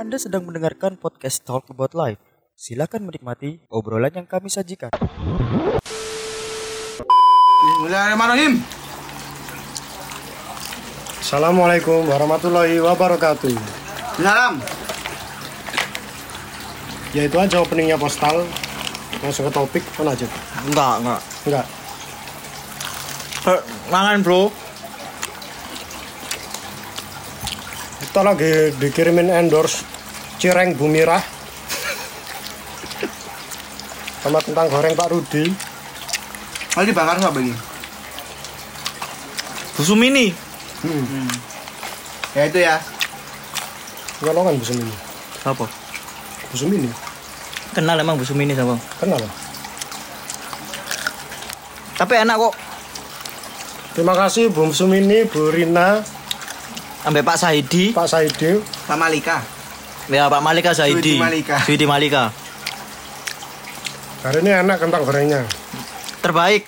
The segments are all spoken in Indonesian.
Anda sedang mendengarkan podcast Talk About Life. Silakan menikmati obrolan yang kami sajikan. Bismillahirrahmanirrahim. Assalamualaikum warahmatullahi wabarakatuh. Salam. Ya itu aja openingnya postal. Langsung ke topik, mana aja? Enggak, enggak. Enggak. Eh, Mangan, Bro. Kita lagi dikirimin endorse cireng bumirah sama kentang goreng Pak Rudi. Kalau dibakar apa ini? Busu mini. Hmm. Ya itu ya. Nyolongan busum ini. Apa? Busum ini. Kenal emang Bu Sumini sama. Kenal? Tapi enak kok. Terima kasih Bu Sumini, Bu Rina, Sampai Pak Saidi. Pak Saidi. Pak Malika. Ya Pak Malika Saidi. Suidi Malika. Hari ini enak kentang gorengnya. Terbaik.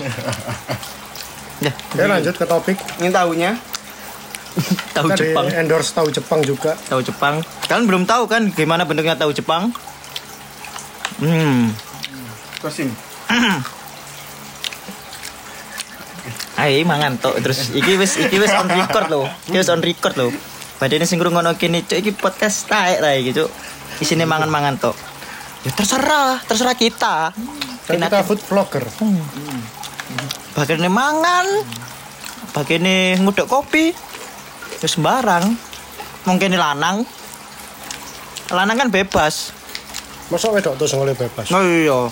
ya, Oke lanjut ke topik. Ini tahunya. tahu Tadi Jepang. endorse tahu Jepang juga. Tahu Jepang. Kalian belum tahu kan gimana bentuknya tahu Jepang? Hmm. Kosim. Ayo mangan tok terus iki wis iki wis on record loh. Iki wis on record loh. Padahal ini sing ngono kene cuk iki podcast taek lah iki cuk. Isine mangan-mangan tok. Ya terserah, terserah kita. Kan kita food vlogger. Bagian mangan, bagian nguduk kopi, ya sembarang. Mungkin lanang, lanang kan bebas. Masa wedok tuh oleh bebas. Oh iya,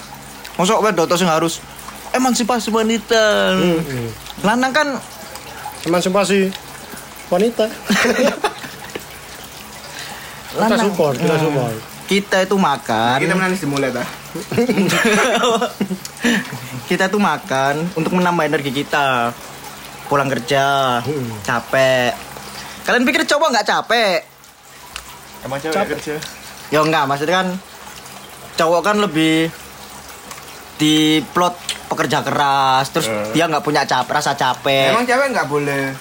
masuk wedok tuh sing harus emansipasi wanita. Hmm. Lanang kan Emansipasi wanita. kita lanang. support, kita support. Kita itu makan. Kita menangis dimulai dah. kita tuh makan untuk menambah energi kita. Pulang kerja, Hmm. capek. Kalian pikir cowok nggak capek? Emang cewek Capek. kerja? Ya enggak, maksudnya kan cowok kan lebih di plot pekerja keras, terus Eh. dia nggak punya cap rasa capek. Emang cewek nggak boleh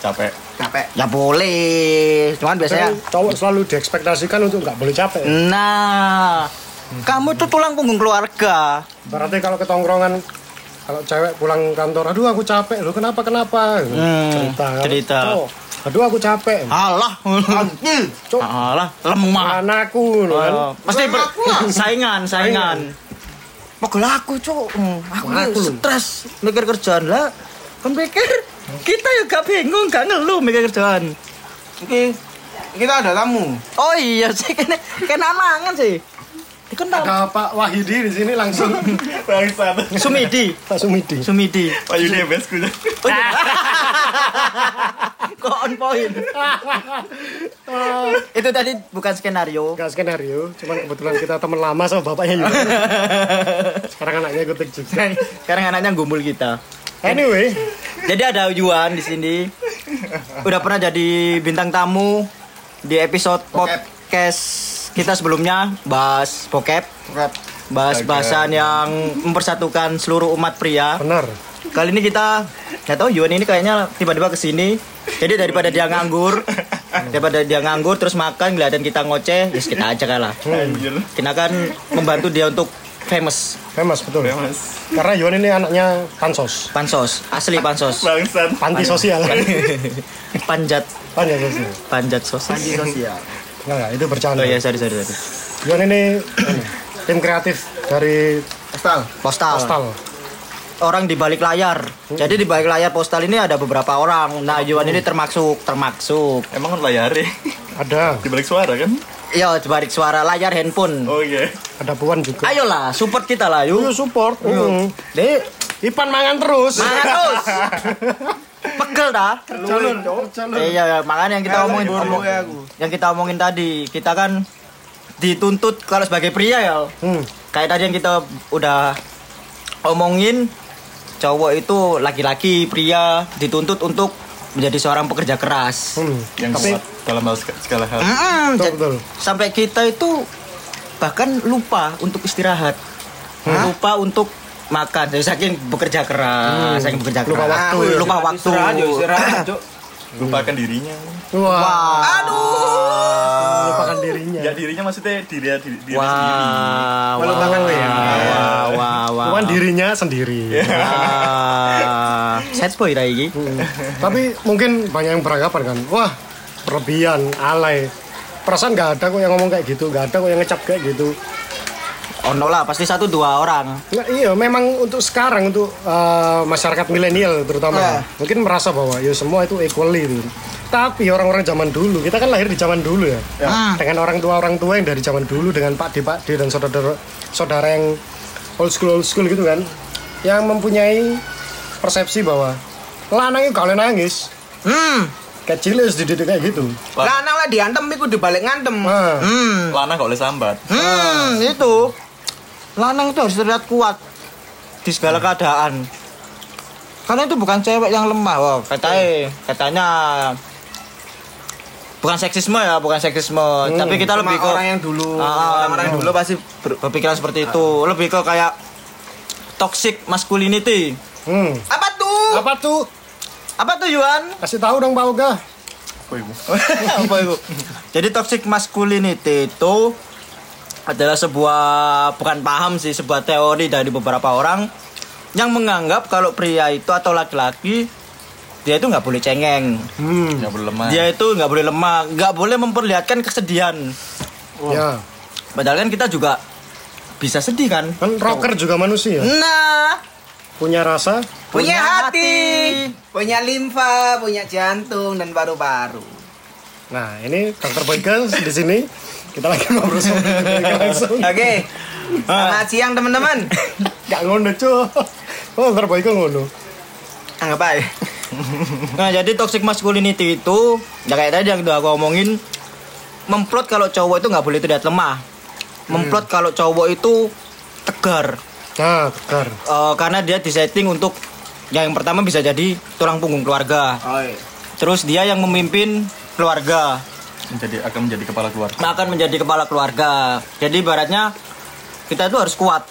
capek capek? Ya boleh, cuman biasanya Kan cowok selalu diekspektasikan untuk nggak boleh capek. Nah, kamu tuh tulang punggung keluarga. Berarti kalau ketongkrongan kalau cewek pulang kantor, aduh aku capek, lu kenapa kenapa? Hmm, cerita. Cerita. cowok, aduh aku capek. Alah, Anjir. Cok, alah, lemah. anakku, loh kan. Pasti ber- saingan, saingan. Pegel aku, Cuk. Hmm, Aku Aku stres mikir kerjaan lah. Kan pikir kita ya gak bingung, gak ngeluh mikir kerjaan. Oke. Kita ada tamu. Oh iya sih, kena kena mangan sih. Dikenal. Ada Pak Wahidi di sini langsung bangsat Sumidi, Pak Sumidi. Sumidi. Pak Yudi best kunya Oh, iya. Kok on point? Itu tadi bukan skenario. Gak skenario, cuman kebetulan kita teman lama sama bapaknya juga. Sekarang anaknya ikut juga. Sekarang anaknya gumbul kita. Anyway, Jadi ada Yuan di sini. Udah pernah jadi bintang tamu di episode Bokep. podcast kita sebelumnya bahas bokep, Rap. bahas bahasan yang mempersatukan seluruh umat pria. benar. Kali ini kita nggak tahu Yuan ini kayaknya tiba-tiba ke sini. Jadi daripada dia nganggur, daripada dia nganggur terus makan kelihatan kita ngoceh, ya kita aja kalah. anjir Kita kan membantu dia untuk famous, Famous betul. mas Karena Yuan ini anaknya pansos, pansos, asli pansos, bangsat panti sosial. panjat, Panjat sosial. panjat sosial. Panji sosial. Enggak, enggak, itu bercanda. Oh iya, sorry, sorry, sorry. Yuan ini tim kreatif dari Postal. Postal. Postal. Orang di balik layar. Jadi di balik layar postal ini ada beberapa orang. Nah, Yuan ini termasuk, termasuk. emang kan layar Ada, di balik suara kan Iya, di balik suara layar handphone. oh iya ada Puan juga. Ayolah, support kita lah, yuk. Ayo support. Mm. Dek, Ipan mangan terus. Mangan terus. Pegel dah. Jalur, jalur. Eh, Iya, iya, makanya yang kita omongin Ngomong ya aku. yang kita omongin tadi, kita kan dituntut kalau sebagai pria ya. Hmm. Kayak tadi yang kita udah omongin cowok itu laki-laki pria dituntut untuk menjadi seorang pekerja keras. Hmm. yang Tapi kuat dalam hal seg- segala hal Mm-mm, betul, jad- betul. Sampai kita itu bahkan lupa untuk istirahat. Lupa untuk makan. Jadi saking bekerja keras, saking bekerja Lupa keras. waktu, Ah, ya. lupa waktu. Istirahat, yuk, istirahat. Lupakan dirinya Wah. Wah. Aduh. Lupakan dirinya. Ya dirinya maksudnya diri diri, diri sendiri. Wah, Kalau wah, makan lo ya. wah, wah, wah. Cuman dirinya sendiri. Wah. Sad boy lah iki. Hmm. Tapi mungkin banyak yang beranggapan kan, wah berlebihan, alay. Perasaan nggak ada kok yang ngomong kayak gitu, nggak ada kok yang ngecap kayak gitu. Ono lah, pasti satu dua orang. Nggak, iya, memang untuk sekarang untuk eh, masyarakat milenial terutama Ya. mungkin merasa bahwa ya semua itu equally itu. Tapi orang-orang zaman dulu, kita kan lahir di zaman dulu ya, Hmm. dengan orang tua orang tua yang dari zaman dulu dengan Pak D Pak D dan saudara saudara yang old school old school gitu kan, yang mempunyai persepsi bahwa lanang itu kalian nangis, Hmm. kecil wis dididik kayak gitu. Lanang lah diantem iku dibalik ngantem. Nah, Hmm. Lanang gak boleh sambat. Hmm, itu. Lanang itu harus terlihat kuat di segala keadaan. Karena itu bukan cewek yang lemah, wah, katanya, katanya bukan seksisme ya, bukan seksisme, tapi kita Cuma lebih ke orang yang dulu, Ah, orang-orang yang dulu pasti ber- berpikiran seperti itu, lebih ke kayak toxic masculinity. hmm. apa tuh? Apa tuh? Apa tuh Yuan? Kasih tahu dong Pak Oga. Apa ibu? apa itu? Jadi toxic masculinity itu adalah sebuah bukan paham sih sebuah teori dari beberapa orang yang menganggap kalau pria itu atau laki-laki dia itu nggak boleh cengeng, Hmm. Gak boleh lemah. dia itu nggak boleh lemah, nggak boleh memperlihatkan kesedihan. Ya, Padahal kan kita juga bisa sedih kan? kan rocker juga manusia, Nah, punya rasa. Punya Punya hati, hati. punya limfa, punya jantung dan paru-paru. Nah, ini Dr. Boyke di sini. Kita lagi ngobrol sama langsung. Oke. Selamat siang teman-teman. Gak ngono, cuy. Oh. Boyke ngono. Anggap aja. Nah jadi toxic masculinity itu ya kayak tadi yang udah aku omongin memplot kalau cowok itu nggak boleh terlihat lemah. Memplot kalau cowok itu tegar Nah, tegar. Eh, karena dia disetting untuk yang pertama bisa jadi tulang punggung keluarga. Oh iya. Terus dia yang memimpin keluarga Menjadi akan menjadi kepala keluarga akan menjadi kepala keluarga. Jadi ibaratnya kita itu harus kuat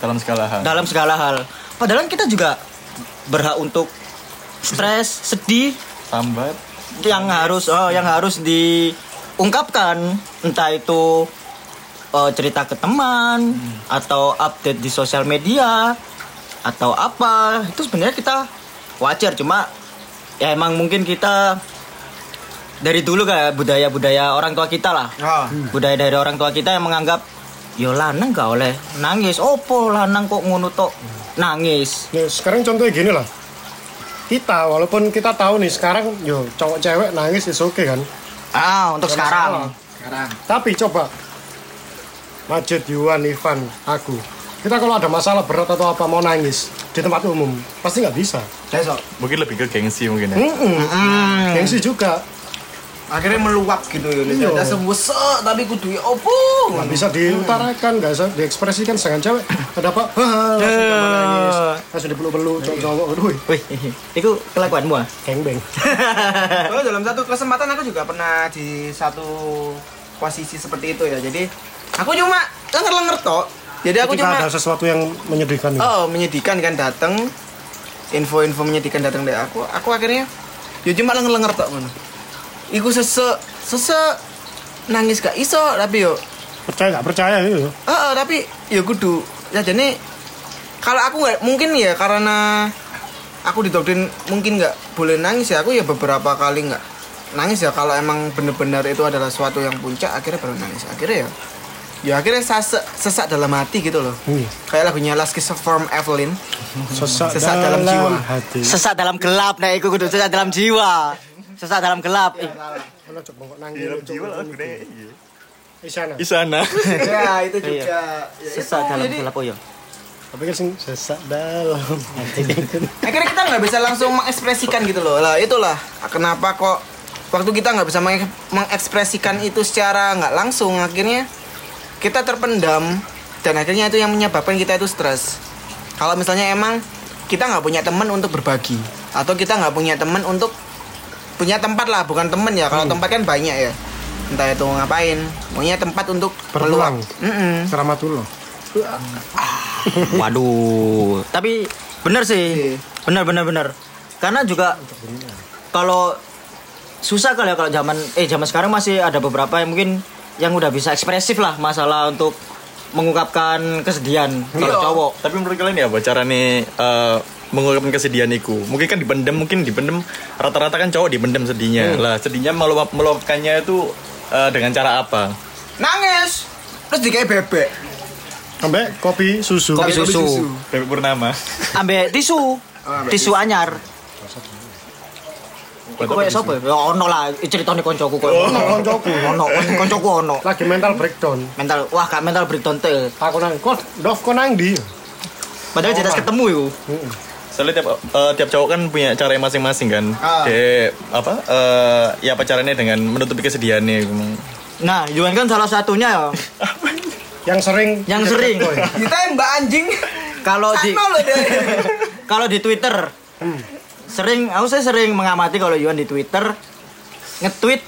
dalam segala hal. dalam segala hal. Padahal kita juga berhak untuk stres, sedih, Sambat. yang harus oh yang harus diungkapkan entah itu eh, cerita ke teman atau update di sosial media atau apa itu sebenarnya kita wajar cuma ya emang mungkin kita dari dulu kayak budaya-budaya orang tua kita lah Oh. budaya dari orang tua kita yang menganggap yo lanang gak oleh nangis opo lanang kok ngono tok nangis Ya, sekarang contohnya gini lah. Kita, walaupun kita tahu nih sekarang, yo cowok cewek nangis is oke kan. ah untuk sekarang. Sekarang. Tapi coba, Majid, Yuan, Ivan, aku. Kita kalau ada masalah berat atau apa mau nangis di tempat umum, pasti nggak bisa. Besok. Mungkin lebih ke gengsi mungkin ya. Mm-mm. Gengsi juga. Akhirnya meluap gitu ya. Iya. Ada sembuh sek, tapi kudu ya opo. nggak bisa diutarakan, nggak bisa diekspresikan sedangkan cewek ada apa? Langsung nangis, langsung dipeluk-peluk cowok-cowok, aduh, Wih, itu kelakuanmu ah? gengbeng. Soalnya dalam satu kesempatan aku juga pernah di satu posisi seperti itu ya. Jadi aku cuma lenger-lenger tok. Jadi aku Ketika cuma ada sesuatu yang menyedihkan oh menyedihkan kan datang info-info menyedihkan datang dari aku. Aku akhirnya ya cuma lenger-lenger tok ngono. Iku sese sese nangis gak iso tapi yo Percaya nggak percaya gitu. Heeh, tapi ya kudu ya jadi kalau aku nggak mungkin ya karena aku didoktrin mungkin nggak boleh nangis ya aku ya beberapa kali nggak nangis ya kalau emang bener-bener itu adalah suatu yang puncak akhirnya baru nangis akhirnya ya ya akhirnya sesak, sesak dalam hati gitu loh Hmm. kayak lagunya Last Kiss from Evelyn Sesak, Sesak dalam jiwa. hati. Sesat dalam gelap, nah itu kudu sesat dalam jiwa. Sesat dalam gelap. Ih, Mana coba kok nangis. Dalam coba jiwa kok lah nangis. gede. Di sana. Di sana. ya itu Iya. juga ya, Sesat itu, dalam jadi gelap oh iya. Tapi kan sing sesak dalam akhirnya kita nggak bisa langsung mengekspresikan gitu loh lah itulah kenapa kok waktu kita nggak bisa menge- mengekspresikan itu secara nggak langsung akhirnya kita terpendam dan akhirnya itu yang menyebabkan kita itu stres kalau misalnya emang kita nggak punya teman untuk berbagi atau kita nggak punya teman untuk punya tempat lah bukan teman ya kalau tempat kan banyak ya entah itu ngapain punya tempat untuk Berpeluang. Mm-mm. Keramatullah. Waduh. Tapi bener sih. Bener bener bener. Karena juga kalau susah kali ya kalau zaman eh zaman sekarang masih ada beberapa yang mungkin yang udah bisa ekspresif lah masalah untuk mengungkapkan kesedihan kalau Iya. cowok. Tapi menurut kalian ya cara nih eh, mengungkapkan kesedihan iku? Mungkin kan dipendem, mungkin dipendem rata-rata kan cowok dipendem sedihnya. Lah, sedihnya meluap meluapkannya itu eh, dengan cara apa? Nangis. Terus dikai bebek. Sampai kopi susu. Kopi Kopi susu. Bebek Purnama. Ambek tisu. ambek tisu anyar. Iku kayak sapa? Ya ono lah ceritane koncoku kok. Ono koncoku. Ono koncoku ono. Lagi mental breakdown. Mental wah gak mental breakdown teh. Aku nang, kok Dov kok nang di? Padahal jelas ketemu iku. Soalnya tiap eh, tiap cowok kan punya cara yang masing-masing kan. Ah. Kayak apa? eh, ya apa caranya dengan menutupi kesedihannya. Nah, Yuan kan salah satunya ya. Yang sering Yang sering. Ditembak anjing. Kalau di kalau di Twitter sering aku saya sering mengamati kalau Yuan di Twitter nge-tweet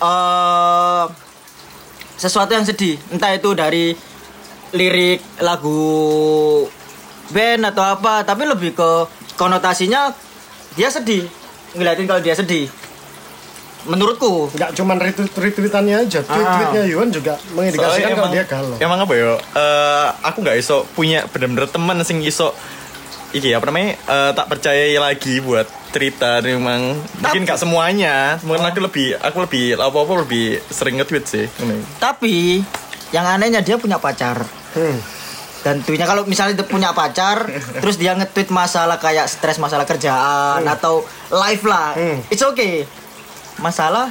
eh sesuatu yang sedih entah itu dari lirik lagu band atau apa tapi lebih ke konotasinya dia sedih ngeliatin kalau dia sedih menurutku nggak cuma retweet retweetannya aja, tweet-tweetnya Yuan juga mengindikasikan kalau dia galau. emang apa ya? eh, aku nggak iso punya bener-bener teman sing iso iki apa namanya eh, tak percayai lagi buat cerita memang mungkin nggak semuanya mungkin aku lebih aku lebih apa apa lebih sering nge-tweet sih ini. tapi yang anehnya dia punya pacar Hmm. Tweetnya kalau misalnya dia punya pacar terus dia nge-tweet masalah kayak stres masalah kerjaan atau life lah Hmm. it's okay masalah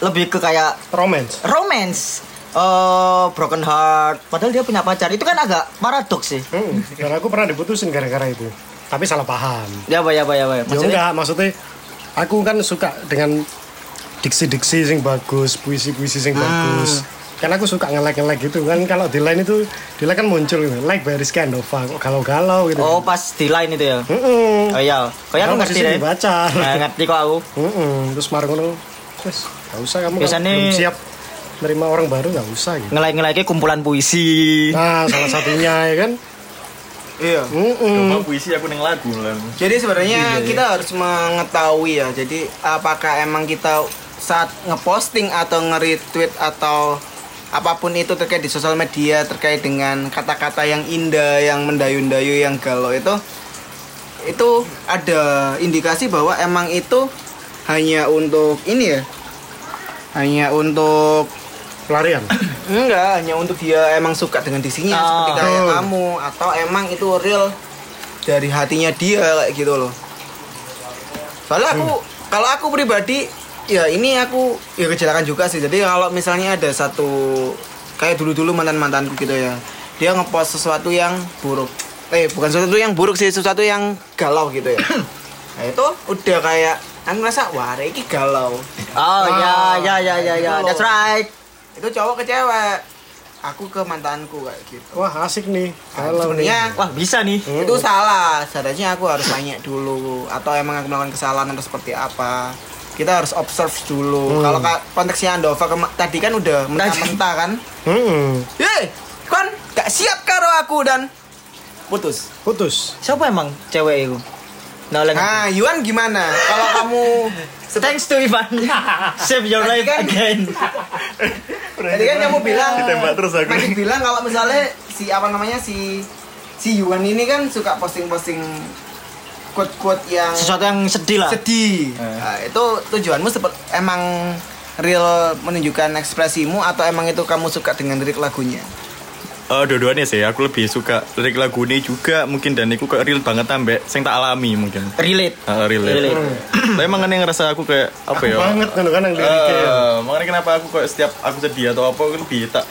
lebih ke kayak Romance. romance eh broken heart padahal dia punya pacar itu kan agak paradoks sih Hmm. Dan aku pernah diputusin gara-gara itu. Tapi salah paham. ya apa ya apa ya apa Ya maksudnya enggak, maksudnya aku kan suka dengan diksi-diksi sing bagus, puisi-puisi sing Hmm. bagus. Kan aku suka nge-like-nge-like gitu kan kalau di line itu di line kan muncul gitu. Like by Rizky Andova kok galau-galau gitu. oh pas di line itu ya Heeh. oh iya kayak aku Kalau ngerti deh dibaca. Nah, ngerti kok aku Heeh. Terus marah ngono. Terus gak usah kamu kalau Biasanya- belum siap menerima orang baru gak usah gitu. nge-like nge kumpulan puisi Nah, salah satunya ya kan. Iya. Heeh. Cuma puisi aku neng lagu lah. Jadi sebenarnya kita harus mengetahui ya. Jadi apakah emang kita saat ngeposting atau nge-retweet atau apa pun itu terkait di sosial media terkait dengan kata-kata yang indah, yang mendayu-dayu, yang galau itu itu ada indikasi bahwa emang itu hanya untuk ini ya. Hanya untuk Pelarian. Enggak, hanya untuk dia emang suka dengan diksinya Ah. seperti kayak Oh. kamu atau emang itu real dari hatinya dia kayak gitu loh. Soalnya aku kalau aku pribadi ya ini aku ya kecelakaan juga sih. Jadi kalau misalnya ada satu kayak dulu-dulu mantan-mantanku gitu ya. Dia ngepost sesuatu yang buruk. Eh, bukan sesuatu yang buruk sih, sesuatu yang galau gitu ya. Nah, itu udah kayak aku ngerasa wah ini galau. oh ya ya ya ya ya Gitu that's right Itu cowok ke cewek. Aku ke mantanku kayak gitu. Wah, asik nih. Kalau nih. Sebenarnya wah bisa nih itu salah seharusnya aku harus tanya dulu atau emang aku melakukan kesalahan atau seperti apa kita harus observe dulu. Kalau ka- konteksnya Andova kema- tadi kan udah mentah-mentah kan? Heeh. Hei, kan gak siap karo aku dan putus. Putus. siapa emang cewek itu? Nah oleh nah Yuan gimana? Kalau kamu thanks to Ivan. Save your Tadi life kan- again. Tadi kan kamu bilang Ditembak terus aku. tadi bilang kalau misalnya si apa namanya si si Yuan ini kan suka posting-posting quote-quote yang sesuatu yang sedih lah sedih. Nah, itu tujuanmu seperti emang real menunjukkan ekspresimu atau emang itu kamu suka dengan lirik lagunya? Eh, dua-duanya sih aku lebih suka lirik lagu ini juga mungkin dan aku kayak real banget ambek sing tak alami mungkin relate Eh, real ya. Relate. tapi emang aneh ngerasa aku kayak apa Aku ya banget kan kan yang liriknya. Eh, makanya kenapa aku kayak setiap aku sedih atau apa aku lebih tak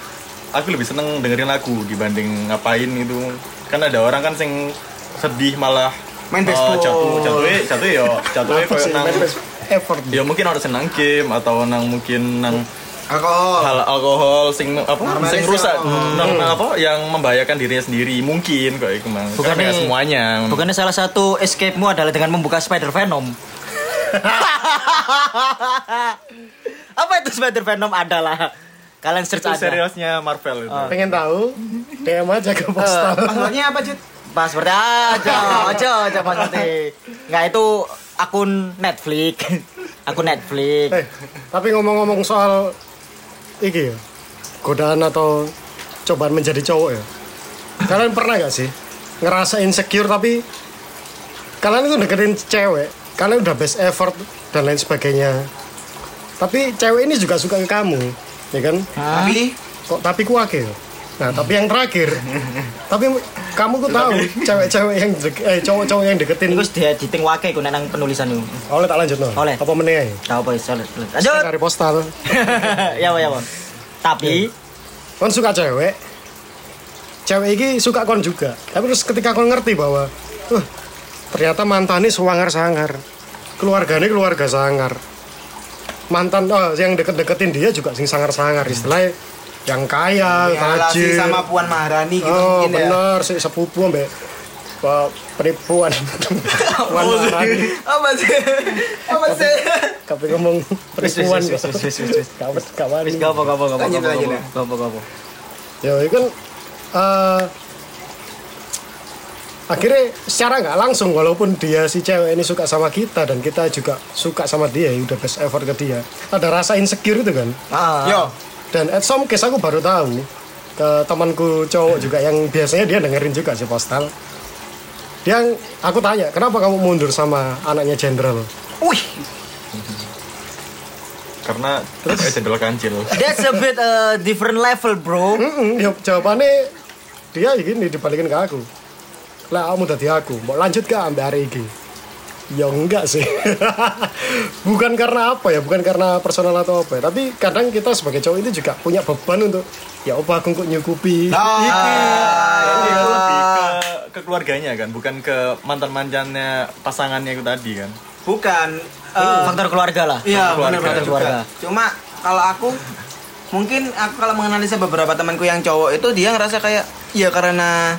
aku lebih seneng dengerin lagu dibanding ngapain gitu kan ada orang kan sing sedih malah Main baseball. jatuh jatuh jatuh ya jatuh kayak nang effort. ya mungkin orang senang game atau nang mungkin nang Alkohol. hal alkohol sing apa Normalisasi sing rusak nang- nang apa yang membahayakan dirinya sendiri mungkin kayak itu Bukannya- Karena nggak semuanya bukannya salah satu escape-mu adalah dengan membuka Spider Venom apa itu Spider Venom adalah kalian search itu aja seriusnya Marvel itu Pengen tahu? DM aja ke postal. Passwordnya apa, Jut? password aja aja aja passwordnya nggak itu akun Netflix. Akun Netflix. Eh, tapi ngomong-ngomong soal iki ya. godaan atau cobaan menjadi cowok ya. Kalian pernah gak sih ngerasa insecure tapi kalian itu deketin cewek kalian udah best effort dan lain sebagainya. Tapi cewek ini juga suka ke kamu ya kan? Tapi? Kok tapi ku akeh ya? nah tapi yang terakhir. Tapi kamu ku tahu cewek-cewek yang dek- eh cowok-cowok yang deketin Iku dia diting wake ku nang penulisan iku. oleh tak lanjut no Oleh. apa meneh ae? Tahu apa iso. Lanjut. dari postal ya apa ya apa. Tapi kon suka cewek cewek ini suka kon juga tapi terus ketika kon ngerti bahwa uh, ternyata mantannya sewangar sangar keluarganya keluarga sangar mantan oh, yang deket-deketin dia juga sing sangar sangar istilahnya yang kaya relasi tajir sama Puan Maharani gitu oh mungkin ya. bener si sepupu ambek uh, penipuan Puan Maharani Apa sih? Apa sih? tapi ngomong penipuan wis, wis, wis, wis, wis. gak gak wani. wis gapo gapo gapo. Lanjut, ya. Gapo gapo. ya itu kan eh, akhirnya secara nggak langsung walaupun dia si cewek ini suka sama kita dan kita juga suka sama dia ya udah best effort ke dia ada rasa insecure itu kan Ah. Yo, dan at some case aku baru tahu ke temanku cowok juga yang biasanya dia dengerin juga si postal. Dia aku tanya kenapa kamu mundur sama anaknya jenderal? Wih, Karena eh jendela kancil. That's a bit uh, different level, bro. Mm-mm, ya, jawabannya dia gini dibalikin ke aku. Lah kamu tadi aku. Mau lanjut ke ambil hari ini ya enggak sih bukan karena apa ya bukan karena personal atau apa ya tapi kadang kita sebagai cowok itu juga punya beban untuk ya apa aku kok nyukupi Ah. iki Tapi itu lebih ke, ke keluarganya kan, bukan ke mantan-mantannya pasangannya itu tadi kan. bukan. eh, Faktor keluarga lah. Iya, keluarga. benar-benar Keluarga. juga. Cuma kalau aku mungkin aku kalau menganalisa beberapa temanku yang cowok itu dia ngerasa kayak ya karena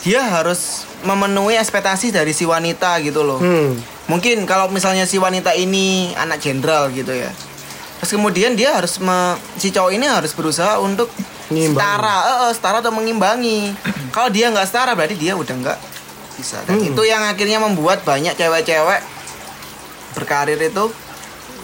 dia harus memenuhi ekspektasi dari si wanita gitu loh. hmm. Mungkin kalau misalnya si wanita ini anak jenderal gitu ya. Terus kemudian dia harus me- si cowok ini harus berusaha untuk Ngimbangi. setara, eh, eh, setara atau mengimbangi. kalau dia nggak setara berarti dia udah nggak bisa. Dan Hmm. itu yang akhirnya membuat banyak cewek-cewek berkarir itu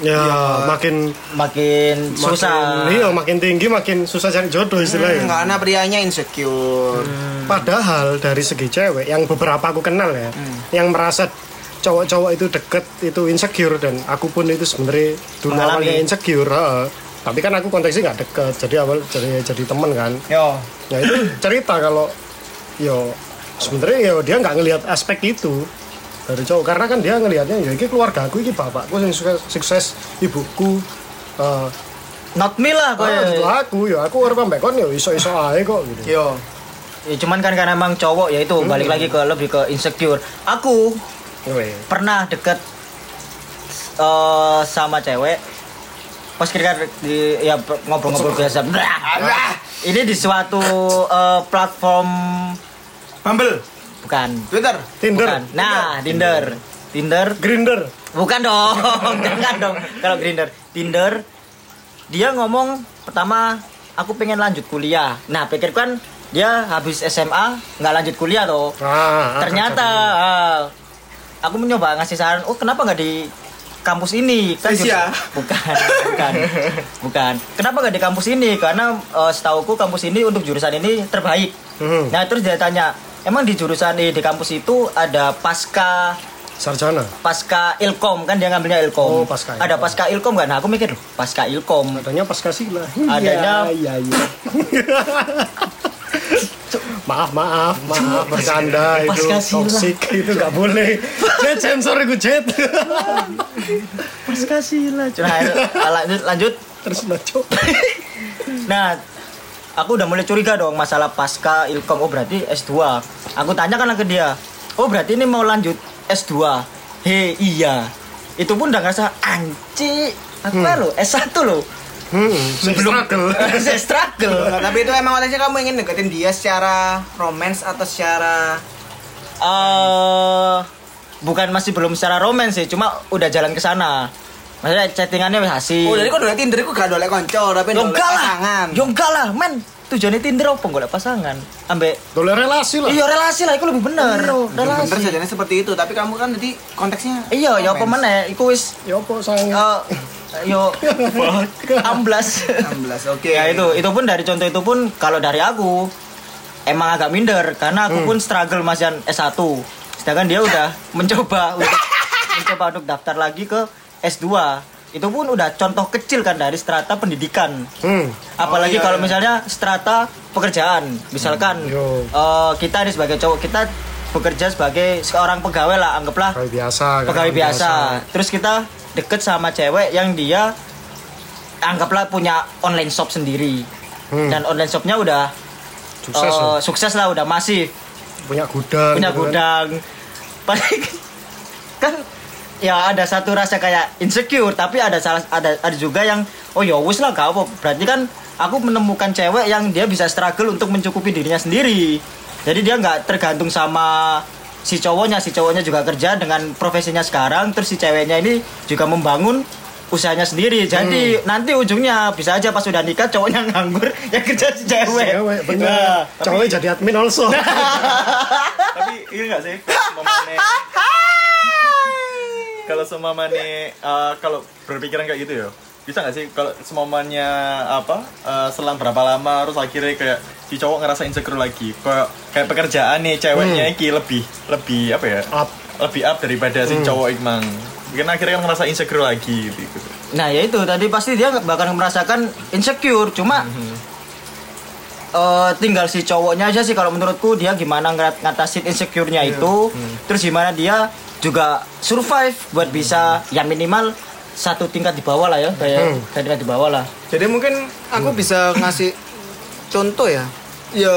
ya makin Makin susah. makin, iya makin tinggi makin susah cari jodoh istilahnya karena prianya insecure. Padahal dari segi cewek yang beberapa aku kenal ya, yang merasa cowok-cowok itu deket itu insecure dan aku pun itu sebenarnya dulu awalnya insecure. heeh. Tapi kan aku konteksnya nggak deket, jadi awal jadi jadi temen kan. Yo. Ya itu cerita kalau yo sebenarnya yo dia nggak ngelihat aspek itu dari cowok karena kan dia ngelihatnya ya ini keluarga aku ini bapakku yang sukses, sukses ibuku eh Not me lah oh, itu kowe. aku ya aku orang pembek kon yo iso-iso ae kok gitu. Yo. Ya, cuman kan karena emang cowok ya itu balik lagi ke lebih ke insecure. Aku Weh. pernah deket eh, sama cewek pas kira di ya ngobrol-ngobrol biasa ini di suatu eh, platform Bumble, bukan. Twitter. Tinder, bukan. Nah Tinder. Tinder. Grinder. bukan dong. Jangan dong. Kalau Grinder. Tinder dia ngomong pertama aku pengen lanjut kuliah. Nah pikir kan dia habis SMA nggak lanjut kuliah toh. Ah, ternyata ah, aku mencoba ngasih saran oh kenapa nggak di kampus ini? Kan jurusan- bukan bukan. Bukan. Kenapa nggak di kampus ini? Karena eh, setauku kampus ini untuk jurusan ini terbaik. Hmm. nah terus dia tanya emang di jurusan di, di kampus itu ada pasca sarjana. pasca ilkom kan dia ngambilnya ilkom Oh, pasca ada ilkom. pasca ilkom nggak nah aku mikir loh pasca ilkom Adanya pas kasih lah. Adanya- Iya, iya. maaf, maaf, maaf bercanda itu toxic itu nggak boleh. Jet sensor gue jet. pasca sila nah, lanjut lanjut Terus naco. Nah, aku udah mulai curiga dong masalah pasca ilkom. Oh berarti S2. Aku tanya kan ke dia. Oh berarti ini mau lanjut S2. He iya. Itu pun udah ngerasa anci. Aku hmm. lo S1 lo. Hmm, struggle. Saya struggle. Nah, tapi itu emang konteksnya kamu ingin deketin dia secara romance atau secara Eh bukan masih belum secara romans sih, cuma udah jalan ke sana. Maksudnya chattingannya wis asik. Oh, jadi kok dolek Tinder iku gak dolek konco, tapi dolek pasangan. Yo enggak lah, men. Tujuannya Tinder apa golek pasangan? Ambek Doleh relasi lah. Iya relasi lah, itu lebih bener. Bener Relasi. sajane seperti itu, tapi kamu kan jadi konteksnya Iya, ya apa meneh iku wis Ya apa sayang? eh yo amblas 16 oke ya itu itu pun dari contoh itu pun kalau dari aku emang agak minder karena aku pun struggle masih S1 sedangkan dia udah mencoba untuk mencoba untuk daftar lagi ke S2 itu pun udah contoh kecil kan dari strata pendidikan Hmm. apalagi iya, kalau iya. misalnya strata pekerjaan misalkan Yo. eh, kita ini sebagai cowok kita bekerja sebagai seorang pegawai lah anggaplah Pegawai biasa. kan, pegawai biasa. Terus kita deket sama cewek yang dia anggaplah punya online shop sendiri. Hmm. Dan online shopnya udah Sukses loh. sukses lah, udah masif, Punya gudang. punya gitu kan. gudang. Paling kan ya ada satu rasa kayak insecure, tapi ada salah ada ada juga yang oh ya wis lah gak apa. Berarti kan aku menemukan cewek yang dia bisa struggle untuk mencukupi dirinya sendiri. Jadi dia nggak tergantung sama si cowoknya, si cowoknya juga kerja dengan profesinya sekarang, terus si ceweknya ini juga membangun usahanya sendiri. Jadi Hmm. nanti ujungnya bisa aja pas udah nikah cowoknya nganggur, ya kerja si cewek. Cewek, bener. Nah, Cowoknya jadi admin also. Tapi ini enggak sih? Kalau semamane eh, kalau berpikiran kayak gitu ya. Bisa nggak sih kalau semamanya apa eh, selang berapa lama terus akhirnya kayak si cowok ngerasa insecure lagi. Kayak kayak pekerjaan nih ceweknya iki lebih lebih apa ya? Up. Lebih up daripada si cowok emang. Mungkin akhirnya kan ngerasa insecure lagi gitu. Nah ya itu tadi pasti dia bakal merasakan insecure cuma eh, tinggal si cowoknya aja sih kalau menurutku dia gimana ngat- ngatasin insecure-nya itu terus gimana dia juga survive buat bisa ya minimal satu tingkat di bawah lah ya kayak kayak tingkat di bawah lah Jadi mungkin aku bisa ngasih contoh ya. Ya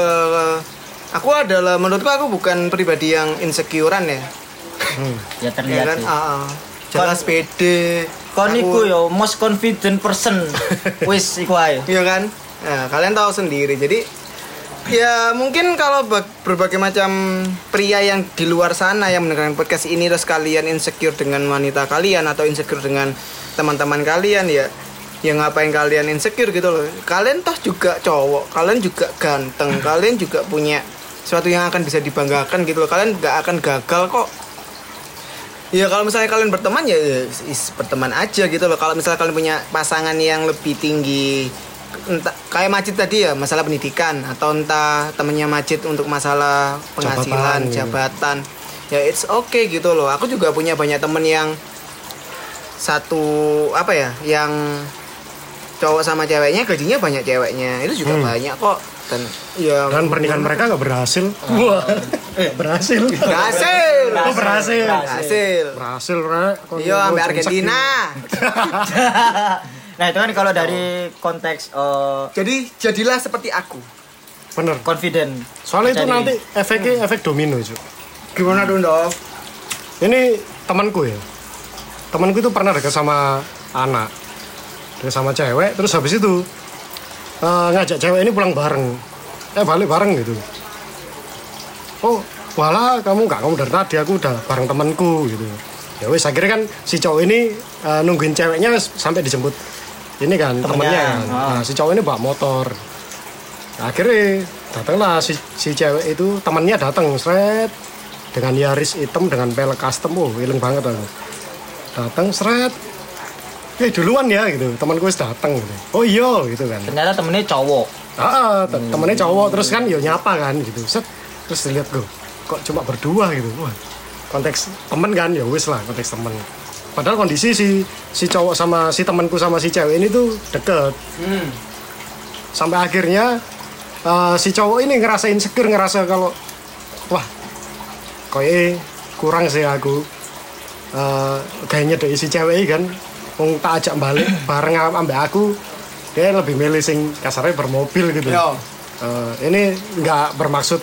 aku adalah menurutku aku bukan pribadi yang insecurean ya. ya Ya terlihat kan? sih. Ah. Jelas pede. Kon Aku- iku yo most confident person wis iku ae Iya kan? Nah, kalian tahu sendiri. Jadi ya mungkin kalau bag- berbagai macam pria yang di luar sana yang mendengarkan podcast ini terus kalian insecure dengan wanita kalian atau insecure dengan teman-teman kalian ya ya ngapain kalian insecure gitu loh. Kalian toh juga cowok, kalian juga ganteng, kalian juga punya sesuatu yang akan bisa dibanggakan gitu loh. Kalian nggak akan gagal kok Ya kalau misalnya kalian berteman ya ya is- berteman aja gitu loh. Kalau misalnya kalian punya pasangan yang lebih tinggi entah kayak Majid tadi ya masalah pendidikan atau entah temennya Majid untuk masalah penghasilan Jabatan, jabatan, ya it's okay gitu loh. Aku juga punya banyak temen yang satu apa ya yang cowok sama ceweknya gajinya banyak ceweknya itu juga banyak kok dan ya Dan pernikahan mereka nggak berhasil. Wah, eh, berhasil. berhasil Oh, berhasil. berhasil Berhasil, Rek. Kok Iya, gua sampai jengsak Argentina. nah itu kan kalau dari konteks eh, Jadi jadilah seperti aku. Bener. confident Soalnya itu Jadi- nanti efeknya efek domino, Cuk. Gimana dong, Dov? Ini temanku ya. Temanku itu pernah dekat sama anak. Dekat sama cewek, terus habis itu eh, ngajak cewek ini pulang bareng. Eh balik bareng gitu. Oh, wala kamu nggak kamu dari tadi aku udah bareng temanku gitu. Ya wes akhirnya kan si cowok ini eh, nungguin ceweknya wes sampai dijemput ini kan Temennya. temennya. Kan. Ah. Nah, si cowok ini bawa motor. Nah, akhirnya datanglah si, si cewek itu temannya datang seret dengan Yaris hitam dengan pelek custom oh ileng banget aku. Datang seret eh duluan ya gitu. Temanku wis datang gitu. Oh iya gitu kan. Ternyata temennya cowok. Ah te- temennya cowok. Terus kan yo nyapa kan gitu. Set terus dilihat gue kok cuma berdua gitu. Wah konteks temen kan ya wis lah konteks temen padahal kondisi si si cowok sama si temanku sama si cewek ini tuh deket. Sampai akhirnya eh, si cowok ini ngerasain insecure ngerasa kalau wah koye kurang sih aku. Eh kayaknya dari si cewek ini kan wong tak ajak balik bareng am- ambek aku dia lebih milih sing kasarnya bermobil gitu. Yo. Eh, ini nggak bermaksud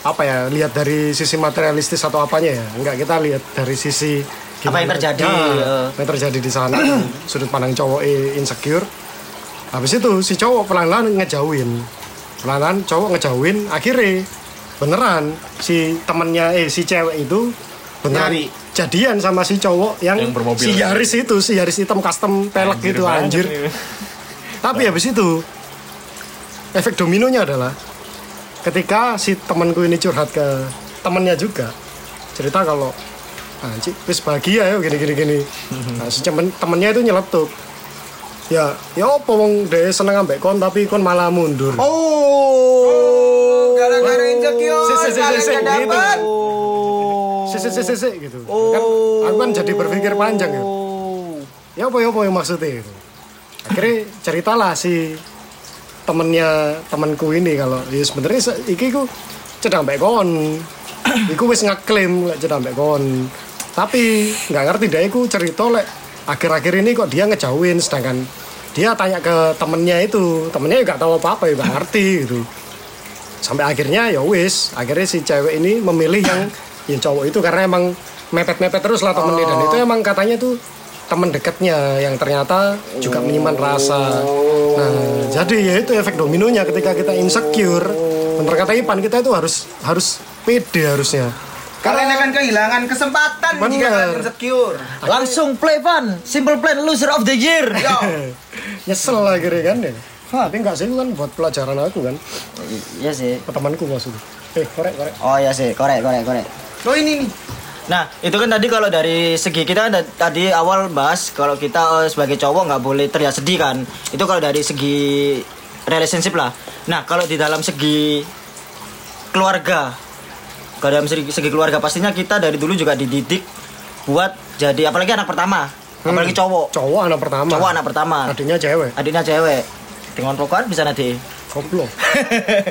apa ya lihat dari sisi materialistis atau apanya ya? Nggak kita lihat dari sisi Apa yang terjadi, Nah, eh. apa yang terjadi di sana? Sudut pandang cowok insecure. Habis itu si cowok pelan-pelan ngejauhin. Pelan-pelan cowok ngejauhin akhirnya beneran si temennya eh si cewek itu beneran Nyari. jadian sama si cowok yang, Yang bermobil. si Yaris itu si Yaris hitam custom pelek gitu banget anjir. tapi habis itu efek dominonya adalah ketika si temanku ini curhat ke temennya juga cerita kalau anjir wis bahagia ya gini gini gini nah si temen temennya itu nyeletuk Ya, ya apa wong dhewe seneng ambek kon tapi kon malah mundur. Oh, gara-gara insecure. Si, si, si, si, si, nggak gitu. dapat. Si, si, si, si, si, gitu. Kan aku kan jadi berpikir panjang ya. Ya apa ya apa yang maksudnya itu. Akhirnya ceritalah si temennya temanku ini kalau ya sebenarnya se- iki ku cedang ambek kon. Iku wis ngeklaim lek cedang ambek kon. Tapi nggak ngerti dia iku cerita lek akhir-akhir ini kok dia ngejauhin sedangkan dia tanya ke temennya itu. Temennya nggak tahu apa-apa ya nggak ngerti gitu. Sampai akhirnya ya wis akhirnya si cewek ini memilih yang yang cowok itu karena emang mepet-mepet terus lah temennya. Dan itu emang katanya tuh teman dekatnya yang ternyata juga menyimpan rasa. Nah jadi ya itu efek dominonya ketika kita insecure. Bener kata Ipan kita itu harus harus pede harusnya Kalian akan kehilangan kesempatan jika Bener. kalian insecure. Langsung play fun. Simple plan loser of the year. Yo. nyesel lah akhirnya kan ya tapi enggak sih itu kan buat pelajaran aku kan Iya sih. temanku maksudnya eh korek korek Oh iya sih, korek korek korek. Oh ini nih. Nah, itu kan tadi kalau dari segi kita kan tadi awal bahas kalau kita eh, sebagai cowok nggak boleh terlihat sedih kan. Itu kalau dari segi relationship lah. Nah, kalau di dalam segi keluarga, kalau dalam segi, segi keluarga. Pastinya kita dari dulu juga dididik buat jadi apalagi anak pertama, apalagi cowok. cowok anak pertama. Cowok anak pertama, adiknya cewek. Adiknya cewek. Dengan rokokan bisa nanti. goblok.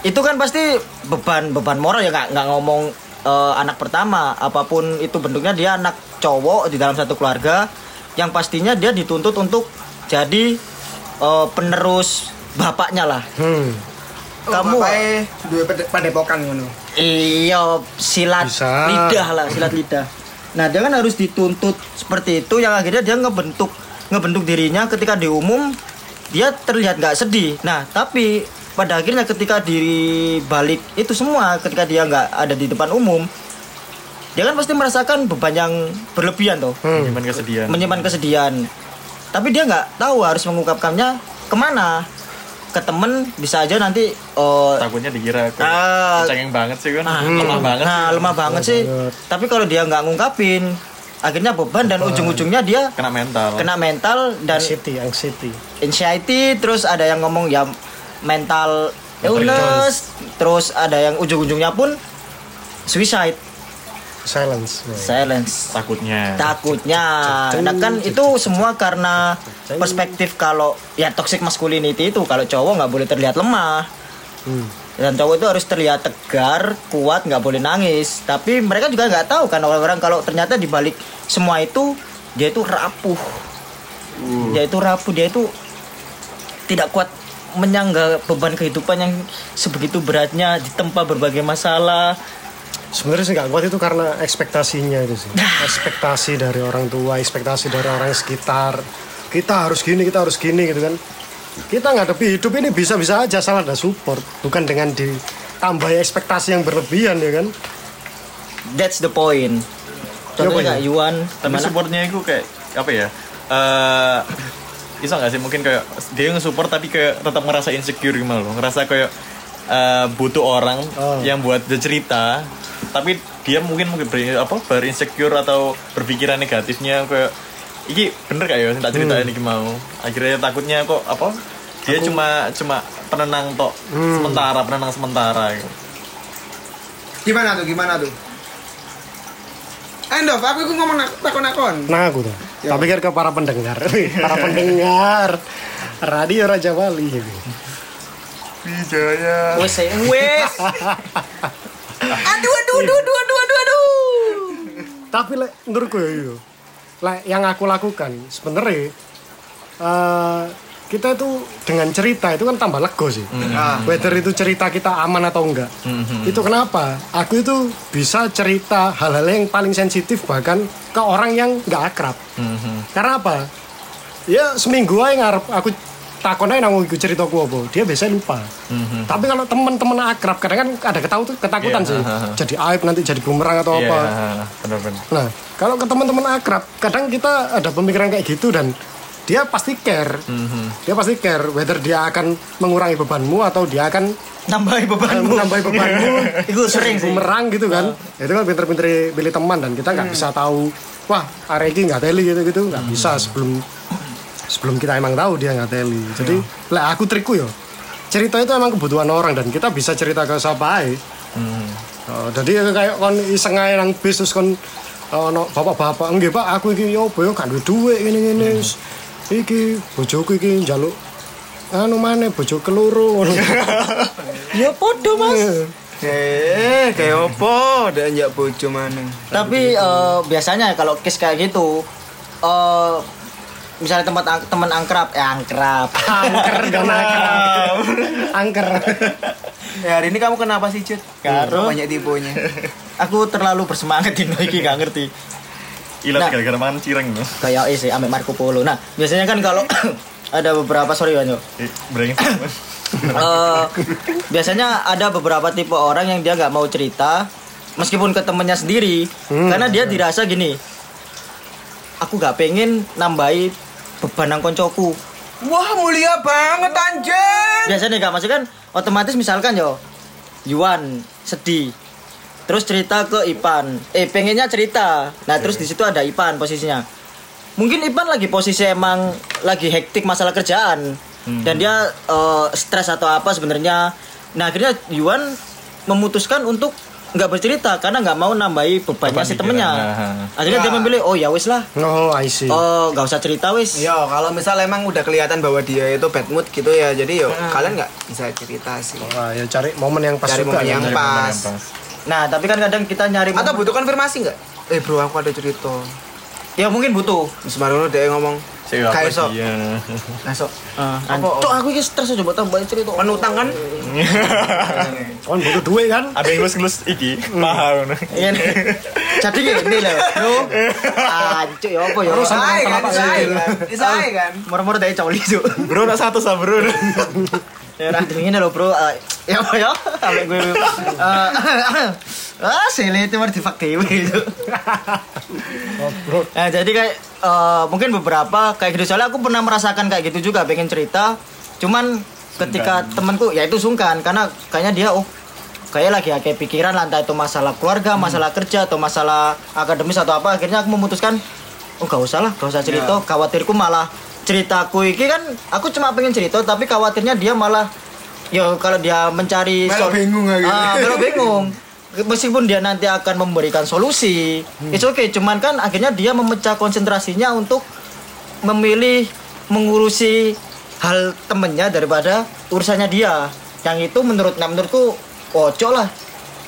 Itu kan pasti beban beban moral ya nggak nggak ngomong eh, anak pertama. Apa pun itu bentuknya dia anak cowok di dalam satu keluarga. Yang pastinya dia dituntut untuk jadi eh, penerus bapaknya lah. Hmm. Kamu- Kamu dua pade- padepokan ngono. Iya silat Bisa. lidah lah silat lidah. Nah dia kan harus dituntut seperti itu yang akhirnya dia ngebentuk ngebentuk dirinya ketika di umum dia terlihat nggak sedih. Nah tapi pada akhirnya ketika di balik itu semua ketika dia nggak ada di depan umum dia kan pasti merasakan beban yang berlebihan tuh Gimana kesedihan? menyimpan kesedihan. Tapi dia nggak tahu harus mengungkapkannya ke mana ke temen bisa aja nanti eh, Takutnya dikira aku Ah. cengeng banget sih kan. Nah, lemah banget. Nah, sih. lemah banget sih. Tapi kalau dia nggak ngungkapin, akhirnya beban dan ujung-ujungnya dia Kena mental. kena mental dan anxiety anxiety anxiety, terus ada yang ngomong ya mental illness, terus ada yang ujung-ujungnya pun suicide, silence silence. Takutnya. Takutnya, nah kan itu semua karena perspektif kalau ya toxic masculinity itu kalau cowok nggak boleh terlihat lemah dan cowok itu harus terlihat tegar, kuat, nggak boleh nangis. Tapi mereka juga nggak tahu kan orang-orang kalau ternyata dibalik semua itu dia itu rapuh, dia itu rapuh, dia itu tidak kuat menyangga beban kehidupan yang sebegitu beratnya ditempa berbagai masalah. Sebenarnya sih nggak kuat itu karena ekspektasinya itu sih. Ekspektasi dari orang tua ekspektasi dari orang sekitar. Kita harus gini kita harus gini gitu kan. Kita ngadepi hidup ini bisa-bisa aja salah ada support. Bukan dengan ditambahi ekspektasi yang berlebihan ya kan? That's the point. Ya, Contohnya ya? Yuan, Tapi supportnya itu kayak apa ya? Eh bisa nggak sih mungkin kayak dia nge-support tapi kayak tetap ngerasa insecure gimana loh. Ngerasa kayak eh, butuh orang Oh. yang buat cerita tapi dia mungkin mungkin ber, apa berinsecure atau berpikiran negatifnya kayak iki bener kayak ya tak ceritain Hmm. iki mau akhirnya takutnya kok apa dia cuma cuma penenang tok Hmm. sementara penenang sementara gitu. Gimana tuh? Gimana tuh? End of, aku iku ngomong nak- takon-takon. nah aku tuh Ya. tapi pikir ke para pendengar para pendengar radio Raja Bali Wijaya Wes, wes. Aduh, aduh, aduh, aduh, aduh, aduh, aduh. tapi lek menurutku ya iya. lek yang aku lakukan sebenarnya eh, kita itu dengan cerita itu kan tambah lego sih. Ah. whether itu cerita kita aman atau enggak. Itu kenapa? Aku itu bisa cerita hal-hal yang paling sensitif bahkan ke orang yang nggak akrab. Karena apa? Ya seminggu aja ngarep aku takon aja nang iku ceritaku apa? Dia biasanya lupa. Tapi kalau teman-teman akrab kadang kan ada ketahu ketakutan Iya, sih. jadi aib nanti jadi bumerang atau Iya, apa. benar-benar Nah, kalau ke teman-teman akrab, kadang kita ada pemikiran kayak gitu dan dia pasti care. Dia pasti care whether dia akan mengurangi bebanmu atau dia akan Nambahin bebanmu. menambah bebanmu. Itu sering sih. bumerang gitu kan. Itu kan pinter-pinter pilih teman dan kita nggak bisa tahu wah Areki nggak teli gitu gitu nggak bisa sebelum sebelum kita emang tahu dia ngateli. Jadi lah aku trikku yo cerita itu emang kebutuhan orang dan kita bisa cerita ke siapa aja Oh, jadi kayak kon iseng ae nang bis terus kon oh, no, bapak-bapak enggak Pak aku iki yo apa yo gak duwe dhuwit ngene-ngene iki bojoku iki njaluk anu maneh bojo ngono Ya podo mas. Eh, kayak opo? Dan njak bojo mana? Tapi eh, biasanya kalau case kayak gitu, eh misalnya tempat ang- teman angkrab, eh angkrab. angker gak angker angker Ya hari ini kamu kenapa sih Cut? Karo. Banyak tipunya. Aku terlalu bersemangat ini iki gak ngerti. Ilat Nah. gara-gara makan cireng no. Kayak sih ambek Marco Polo. Nah, biasanya kan kalau ada beberapa sorry Wanyo. Eh. Eh, biasanya ada beberapa tipe orang yang dia nggak mau cerita meskipun ke temennya sendiri karena dia dirasa gini aku nggak pengen nambahi beban nang koncoku. Wah mulia banget anjir. biasanya nggak maksud kan otomatis misalkan yo Yuan sedih. Terus cerita ke Ipan. Eh pengennya cerita. Nah terus di situ ada Ipan posisinya. Mungkin Ipan lagi posisi emang lagi hektik masalah kerjaan. Dan dia eh, stres atau apa sebenarnya. Nah akhirnya Yuan memutuskan untuk nggak bercerita karena nggak mau nambahi bebannya Beban si temennya nah. akhirnya dia Ya. memilih oh ya wis lah oh I see oh nggak usah cerita wis Yo, kalau misal emang udah kelihatan bahwa dia itu bad mood gitu ya, jadi yo kalian nggak bisa cerita sih. Wah, ya cari momen yang pas Cari juga momen ya. yang Cari momen pas. yang pas. nah tapi kan kadang kita nyari Atau momen- butuh konfirmasi nggak? Eh bro, aku ada cerita. ya mungkin butuh Semarono dia ngomong, Apa kayak sok, dia? besok Ah, Cok, aku ini stres aja buat tambah cerita. penutang kan? Kon butuh duit kan Ada yang ngelus-ngelus iki, paham. Iya nih. Jadi gini loh, bro. Anjuk ya apa ya? Terus sama Isai kan, kenapa isai sih? kan, isai kan. Moro-moro dari cowok lisu. Bro, nak satu sah bro. Ya ini loh bro. Eh, Ya apa ya? Sampai gue. Ah, sele itu mah di fakta itu. Nah, jadi kayak eh, mungkin beberapa kayak gitu soalnya aku pernah merasakan kayak gitu juga pengen cerita. Cuman ketika temanku ya itu sungkan karena kayaknya dia oh kayak lagi kayak pikiran lah, entah itu masalah keluarga, masalah kerja atau masalah akademis atau apa akhirnya aku memutuskan oh gak usah lah, gak usah cerita. Khawatirku malah ceritaku ini kan aku cuma pengen cerita tapi khawatirnya dia malah ya kalau dia mencari sol- bingung. Ah, bingung meskipun dia nanti akan memberikan solusi it's okay. Cuman kan akhirnya dia memecah konsentrasinya untuk memilih mengurusi hal temennya daripada urusannya dia. Yang itu menurut nah, menurutku ojo lah.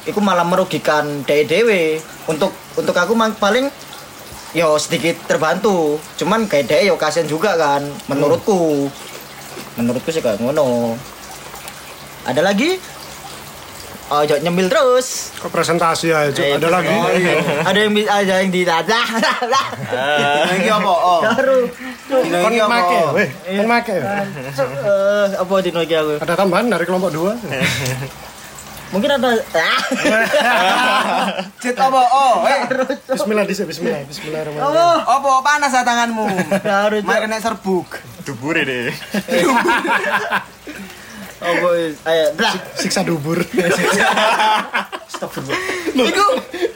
Itu malah merugikan dewe dewe untuk untuk aku paling yo sedikit terbantu. Cuman kayak dewe yo kasihan juga kan menurutku. Menurutku sih kayak ngono. Ada lagi ojo nyemil terus. Kok presentasi ya Cuk? Eh, ada lagi? ada yang ada yang di ada Lagi apa? Oh, baru. Kon lagi apa? make weh. Kon make. Eh, apa di lagi aku? Ada tambahan dari kelompok dua? Mungkin ada ah. Cit apa? Oh, eh, Bismillah dhisik Bismillah Bismillahirrahmanirrahim apa? Panas ya tanganmu? Harus, Mari kena serbuk. Dubure deh. Oh boy. Ayo blah siksa dubur. Astagfirullah. Iku,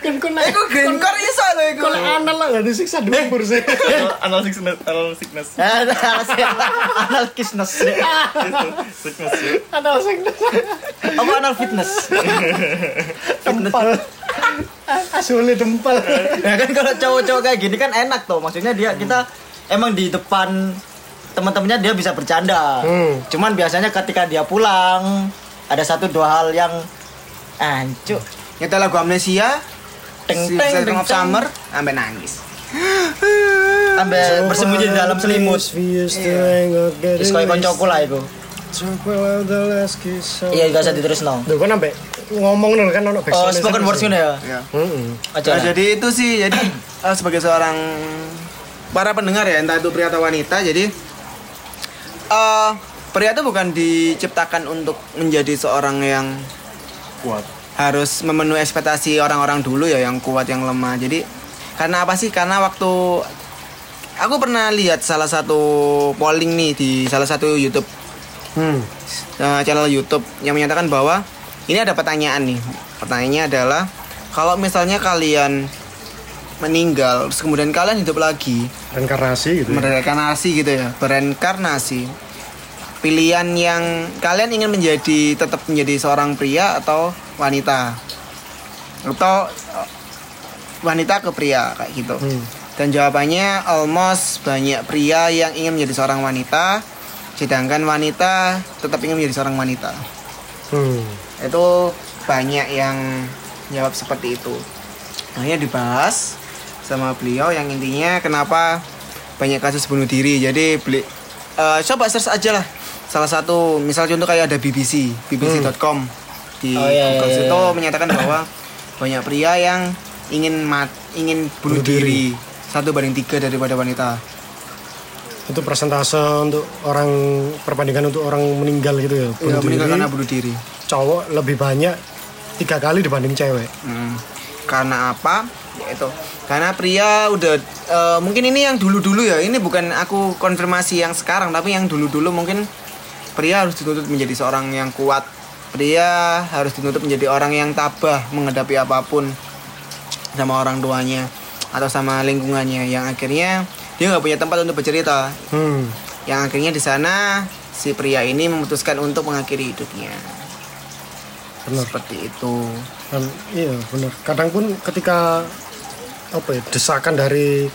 kan kon iku genkor iso lho iku. kon anal lah gak disiksa dubur sih. Anal sickness, anal sickness. anal kisness. Sickness ya. anal siksa apa anal fitness? Dempal. Asli dempal. Ya kan kalau cowok-cowok kayak gini kan enak tuh maksudnya dia kita emang di depan teman-temannya dia bisa bercanda Hmm. cuman biasanya ketika dia pulang ada satu dua hal yang ancuk Nyetel lagu amnesia, teng teng teng of Summer, sampai nangis. sampai bersembunyi di dalam selimut Terus kayak koncoku lah itu Iya gak usah diterus no Duh, kan sampai ngomong nih kan ono Oh spoken words ini. ya Ya. Heeh. Aja Nah, jadi itu sih, jadi eh, sebagai seorang para pendengar ya, entah itu pria atau wanita, jadi eh pria itu bukan diciptakan untuk menjadi seorang yang Kuat. harus memenuhi ekspektasi orang-orang dulu ya yang kuat yang lemah jadi karena apa sih karena waktu aku pernah lihat salah satu polling nih di salah satu YouTube Hmm. eh, channel YouTube yang menyatakan bahwa ini ada pertanyaan nih pertanyaannya adalah kalau misalnya kalian meninggal terus kemudian kalian hidup lagi Reinkarnasi gitu. ya. mereinkarnasi gitu ya bereinkarnasi pilihan yang kalian ingin menjadi tetap menjadi seorang pria atau wanita? Atau eh, wanita ke pria kayak gitu. Hmm. dan jawabannya almost banyak pria yang ingin menjadi seorang wanita sedangkan wanita tetap ingin menjadi seorang wanita. Hmm. itu banyak yang jawab seperti itu. Makanya dibahas sama beliau yang intinya kenapa banyak kasus bunuh diri. Jadi beli eh, coba search aja lah salah satu misal contoh kayak ada BBC bbc.com di Oh, iya, Google iya, itu iya. menyatakan bahwa banyak pria yang ingin mat ingin bunuh Bunuh diri. diri satu banding tiga daripada wanita Itu persentase untuk orang perbandingan untuk orang meninggal gitu ya. ya, Bunuh meninggal diri, karena bunuh diri cowok lebih banyak tiga kali dibanding cewek. Hmm. Karena apa? Yaitu karena pria udah eh, mungkin ini yang dulu-dulu ya. Ini bukan aku konfirmasi yang sekarang, tapi yang dulu-dulu mungkin pria harus dituntut menjadi seorang yang kuat. Pria harus dituntut menjadi orang yang tabah menghadapi apa pun sama orang tuanya atau sama lingkungannya yang akhirnya dia nggak punya tempat untuk bercerita. Hmm. Yang akhirnya di sana si pria ini memutuskan untuk mengakhiri hidupnya. Benar. Seperti itu. Dan iya benar. Kadang pun ketika apa ya desakan dari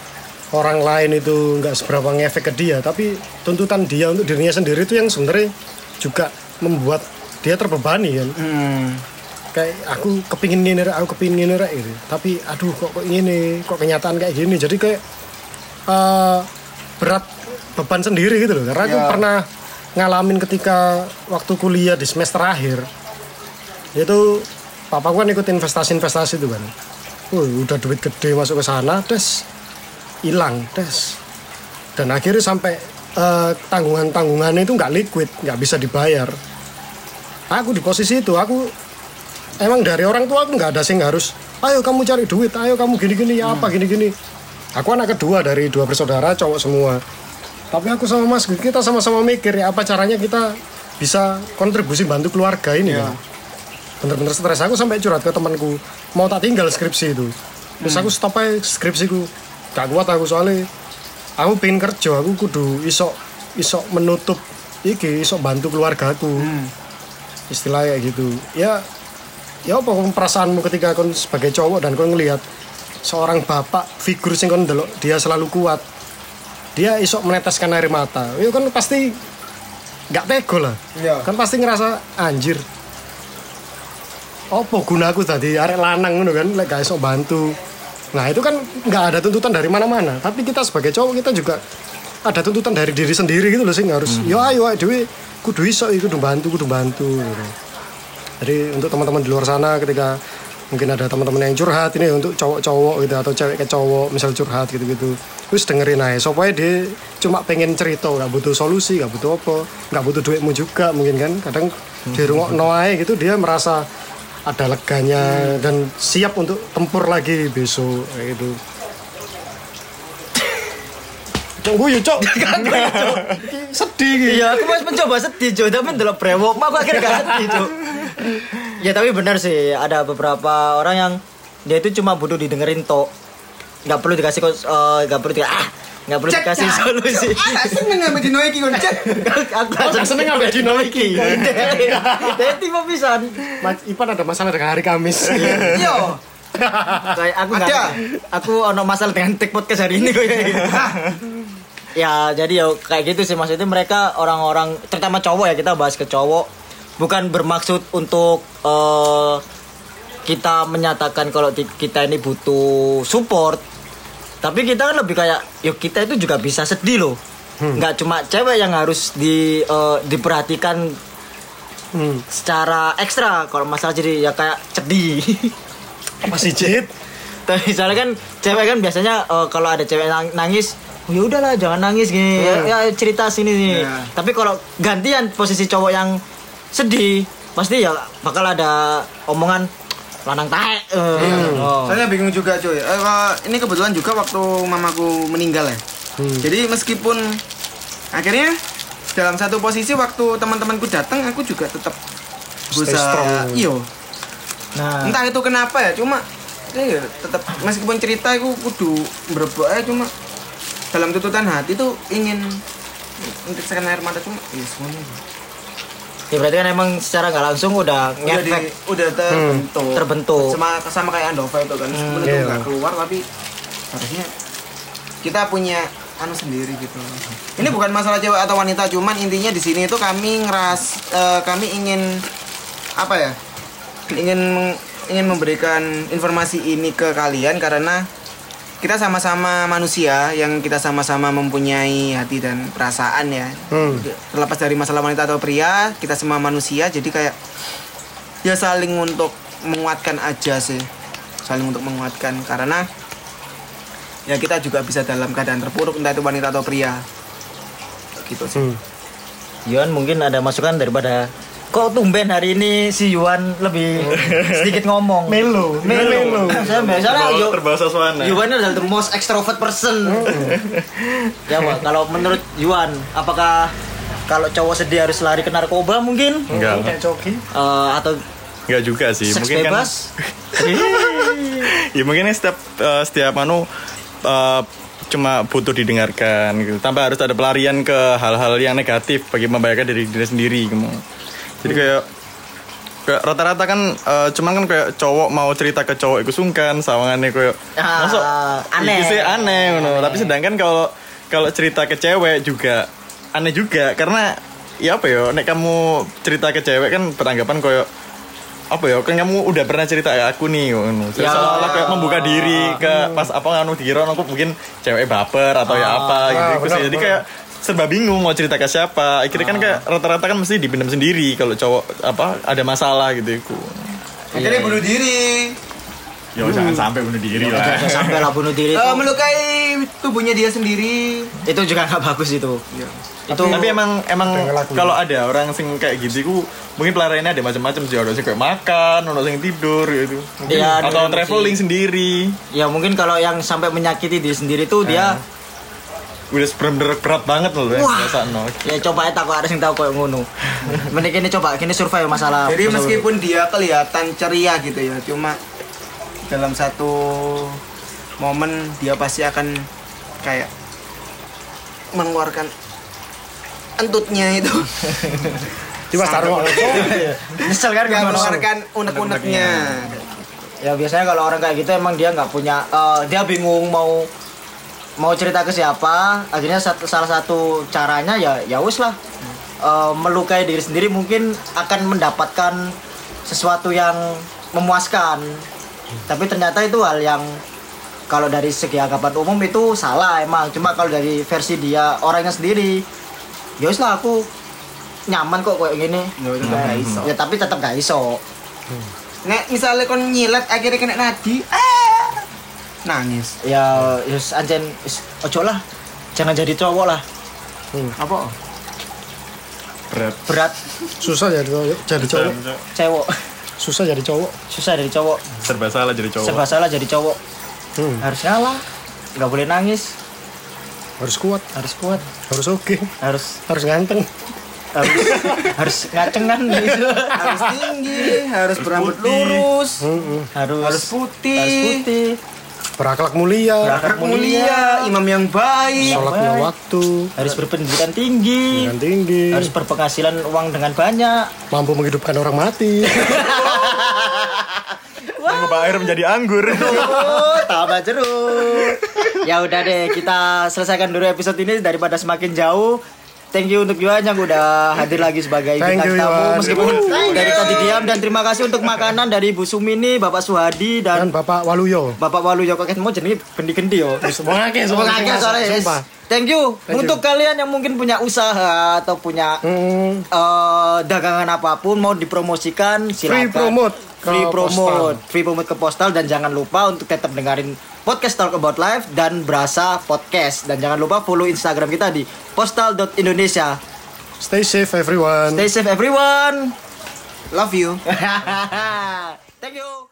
orang lain itu nggak seberapa ngefek ke dia, tapi tuntutan dia untuk dirinya sendiri itu yang sebenarnya juga membuat dia terbebani kan. Hmm. Kayak aku kepingin ini, aku kepingin ini, gitu. Tapi aduh kok kok ini, kok kenyataan kayak gini. Jadi kayak eh, berat beban sendiri gitu loh. Karena aku Ya. pernah ngalamin ketika waktu kuliah di semester akhir itu papa kan ikut investasi-investasi itu kan. Wih, udah duit gede masuk ke sana, des hilang, des. Dan akhirnya sampai eh, tanggungan-tanggungannya itu nggak liquid, nggak bisa dibayar. Aku di posisi itu, aku emang dari orang tua aku nggak ada sih harus, ayo kamu cari duit, ayo kamu gini-gini, ya apa gini-gini. Aku anak kedua dari dua bersaudara, cowok semua. Tapi aku sama Mas, kita sama-sama mikir ya apa caranya kita bisa kontribusi bantu keluarga ini kan bener-bener stres aku sampai curhat ke temanku mau tak tinggal skripsi itu terus aku stop aja skripsiku gak kuat aku soalnya. Aku pengen kerja aku kudu isok isok menutup iki isok bantu keluargaku istilahnya kayak gitu. Ya ya apa perasaanmu ketika kon sebagai cowok dan kon ngelihat seorang bapak figur sing kon delok dia selalu kuat. Dia isok meneteskan air mata. Ya kan pasti nggak tego lah. Iya. kan pasti ngerasa anjir apa gunaku tadi? Arek lanang ngono kan lek gak iso bantu nah itu kan nggak ada tuntutan dari mana-mana. Tapi kita sebagai cowok kita juga ada tuntutan dari diri sendiri gitu loh sih. Harus yo ayo dewe kudu iso kudu bantu kudu bantu gitu. jadi untuk teman-teman di luar sana ketika mungkin ada teman-teman yang curhat ini untuk cowok-cowok gitu atau cewek ke cowok misal curhat gitu-gitu terus dengerin aja. Supaya dia cuma pengen cerita nggak butuh solusi nggak butuh apa nggak butuh duitmu juga mungkin kan. Kadang di rumah noai gitu dia merasa ada leganya dan siap untuk tempur lagi besok kayak gitu Cok gue ya cok sedih gitu Iya, aku masih mencoba sedih, Cuk. Tapi ndelok brewok, mah aku akhirnya gak sedih, Cuk. ya tapi benar sih, ada beberapa orang yang dia itu cuma butuh didengerin tok. Nggak perlu dikasih kos- eh, nggak perlu di ah, nggak perlu dikasih solusi. Ah, seneng ngambil di noiki kon cek. aku seneng ngambil dino iki. Dia tipe pisan. Mas Ipan ada masalah dengan hari Kamis Yo. Kayak aku nggak Ada. aku ono masalah dengan take podcast hari ini kok ya jadi ya kayak gitu sih maksudnya mereka orang-orang terutama cowok ya kita bahas ke cowok bukan bermaksud untuk eh, kita menyatakan kalau kita ini butuh support tapi kita kan lebih kayak yuk kita itu juga bisa sedih loh. Nggak cuma cewek yang harus di eh, diperhatikan hmm. secara ekstra. Kalau masalah jadi ya kayak sedih apa sih Jit Tapi misalnya kan cewek kan biasanya eh, kalau ada cewek nang- nangis, oh, ya udahlah jangan nangis gini, ya, ya cerita sini nih. Ya. Tapi kalau gantian posisi cowok yang sedih, pasti ya bakal ada omongan lanang tae. Eh, oh. Saya bingung juga cuy. Eh, ini kebetulan juga waktu mamaku meninggal ya. Jadi meskipun akhirnya dalam satu posisi waktu teman-temanku datang aku juga tetap strong. iyo Nah, entah itu kenapa ya cuma ya tetap meskipun cerita itu kudu berbau cuma dalam tuntutan hati tuh ingin mentetesan air mata cuma ya semuanya Ya berarti kan emang secara nggak langsung udah udah di, ngefek. udah terbentuk. Terbentuk. sama sama kayak Andova itu kan meskipun itu iya. nggak keluar tapi harusnya kita punya anu sendiri gitu. Ini bukan masalah cewek atau wanita cuman intinya di sini itu kami ngeras eh, kami ingin apa ya ingin ingin memberikan informasi ini ke kalian karena kita sama-sama manusia yang kita sama-sama mempunyai hati dan perasaan ya Hmm. terlepas dari masalah wanita atau pria kita semua manusia jadi kayak ya saling untuk menguatkan aja sih saling untuk menguatkan karena ya kita juga bisa dalam keadaan terpuruk entah itu wanita atau pria gitu sih Hmm. Yuan mungkin ada masukan daripada kok tumben hari ini si Yuan lebih sedikit ngomong. Melo, Melo. Saya biasanya Yu- terbawa suasana. Yuan adalah the most extrovert person. ya, Pak. Kalau menurut Yuan, apakah kalau cowok sedih harus lari ke narkoba mungkin? Enggak. Kayak coki. Eh, atau Enggak juga sih. seks mungkin bebas? kan ya mungkin setiap eh, setiap anu eh, cuma butuh didengarkan gitu. Tanpa harus ada pelarian ke hal-hal yang negatif bagi membahayakan diri diri sendiri gitu. Jadi kayak kayak rata-rata kan eh, cuman kan kayak cowok mau cerita ke cowok itu sungkan sawangannya kayak Ah, masuk aneh. iki sih aneh ngono. tapi sedangkan kalau kalau cerita ke cewek juga aneh juga karena ya apa ya nek kamu cerita ke cewek kan beranggapan kayak apa ya kan kamu udah pernah cerita ke aku nih ngono. Ya. seolah-olah kayak membuka diri ke pas apa nganu dikira aku mungkin cewek baper atau ya apa gitu, Ah, gitu sih. benar, Jadi kayak serba bingung mau cerita ke siapa. Akhirnya kan kayak rata-rata kan mesti dipendam sendiri kalau cowok apa ada masalah gitu. Akhirnya bunuh diri. Ya jangan sampai bunuh diri lah. Jangan sampai lah bunuh diri itu, melukai tubuhnya dia sendiri. Itu juga nggak bagus itu. Itu tapi emang emang kalau ada orang sing kayak gitu ku mungkin pelariannya ada macam-macam sih. Ada sing kayak makan ada sing tidur gitu. Mungkin- Iya, atau traveling sih. sendiri. Ya mungkin kalau yang sampai menyakiti diri sendiri tuh dia udah bener-bener berat banget loh ya Wah. biasa no ya coba ya takut ada yang tahu kayak ngono. Mending ini coba kini survei masalah. Jadi masalah- meskipun dia kelihatan ceria gitu ya, cuma dalam satu momen dia pasti akan kayak mengeluarkan entutnya itu. Tiba taruh nyesel kan Nggak mengeluarkan unek-uneknya. Ya biasanya kalau orang kayak gitu emang dia nggak punya eh, dia bingung mau mau cerita ke siapa. Akhirnya satu, salah satu caranya ya ya wis lah. Eh, melukai diri sendiri mungkin akan mendapatkan sesuatu yang memuaskan. Tapi ternyata itu hal yang kalau dari segi anggapan umum itu salah emang. Cuma kalau dari versi dia orangnya sendiri, ya wis lah aku nyaman kok kayak gini. Ya, iso. Ya tapi tetap gak iso. Nek misalnya kon nyilet akhirnya kena nadi, ah, nangis. ya yus anjen yus, ojo lah. Jangan jadi cowok lah. Apa? berat. Berat. Susah jadi cowok jadi cowok. Cewek susah jadi cowok. Susah dari cowok. Serba salah jadi cowok. Serba salah jadi cowok. Hmm. harus ngalah. Nggak boleh nangis. Harus kuat. Harus kuat. Harus oke. Harus. Harus ganteng. Harus. Harus ngacengan gitu. Harus tinggi, harus berambut lurus, Mm-mm. harus. Harus putih, harus putih berakhlak mulia. Berakhlak mulia, imam yang baik. sholat lima waktu. Harus berpendidikan tinggi. Tinggi. Harus berpenghasilan uang dengan banyak. Mampu menghidupkan orang mati. Mengubah air menjadi anggur. Oh, tambah jeruk. ya udah deh, kita selesaikan dulu episode ini daripada semakin jauh. Thank you untuk Yuan yang udah hadir lagi sebagai Thank bintang tamu. Meskipun dari tadi diam dan terima kasih untuk makanan dari Bu Sumini, Bapak Suhadi dan dan bapak Waluyo. Bapak Walu Joko mau jadi gendi-gendi yo. semua akeh soalnya. yes. sumpah. Thank you. Thank untuk kalian yang mungkin punya usaha atau punya Hmm, eh, dagangan apa pun mau dipromosikan silakan. Free promote free promote. postal. free promote ke postal dan jangan lupa untuk tetap dengerin podcast Talk About Life dan Berasa Podcast. Dan jangan lupa follow Instagram kita di postal.indonesia stay safe everyone. Stay safe everyone. Love you. thank you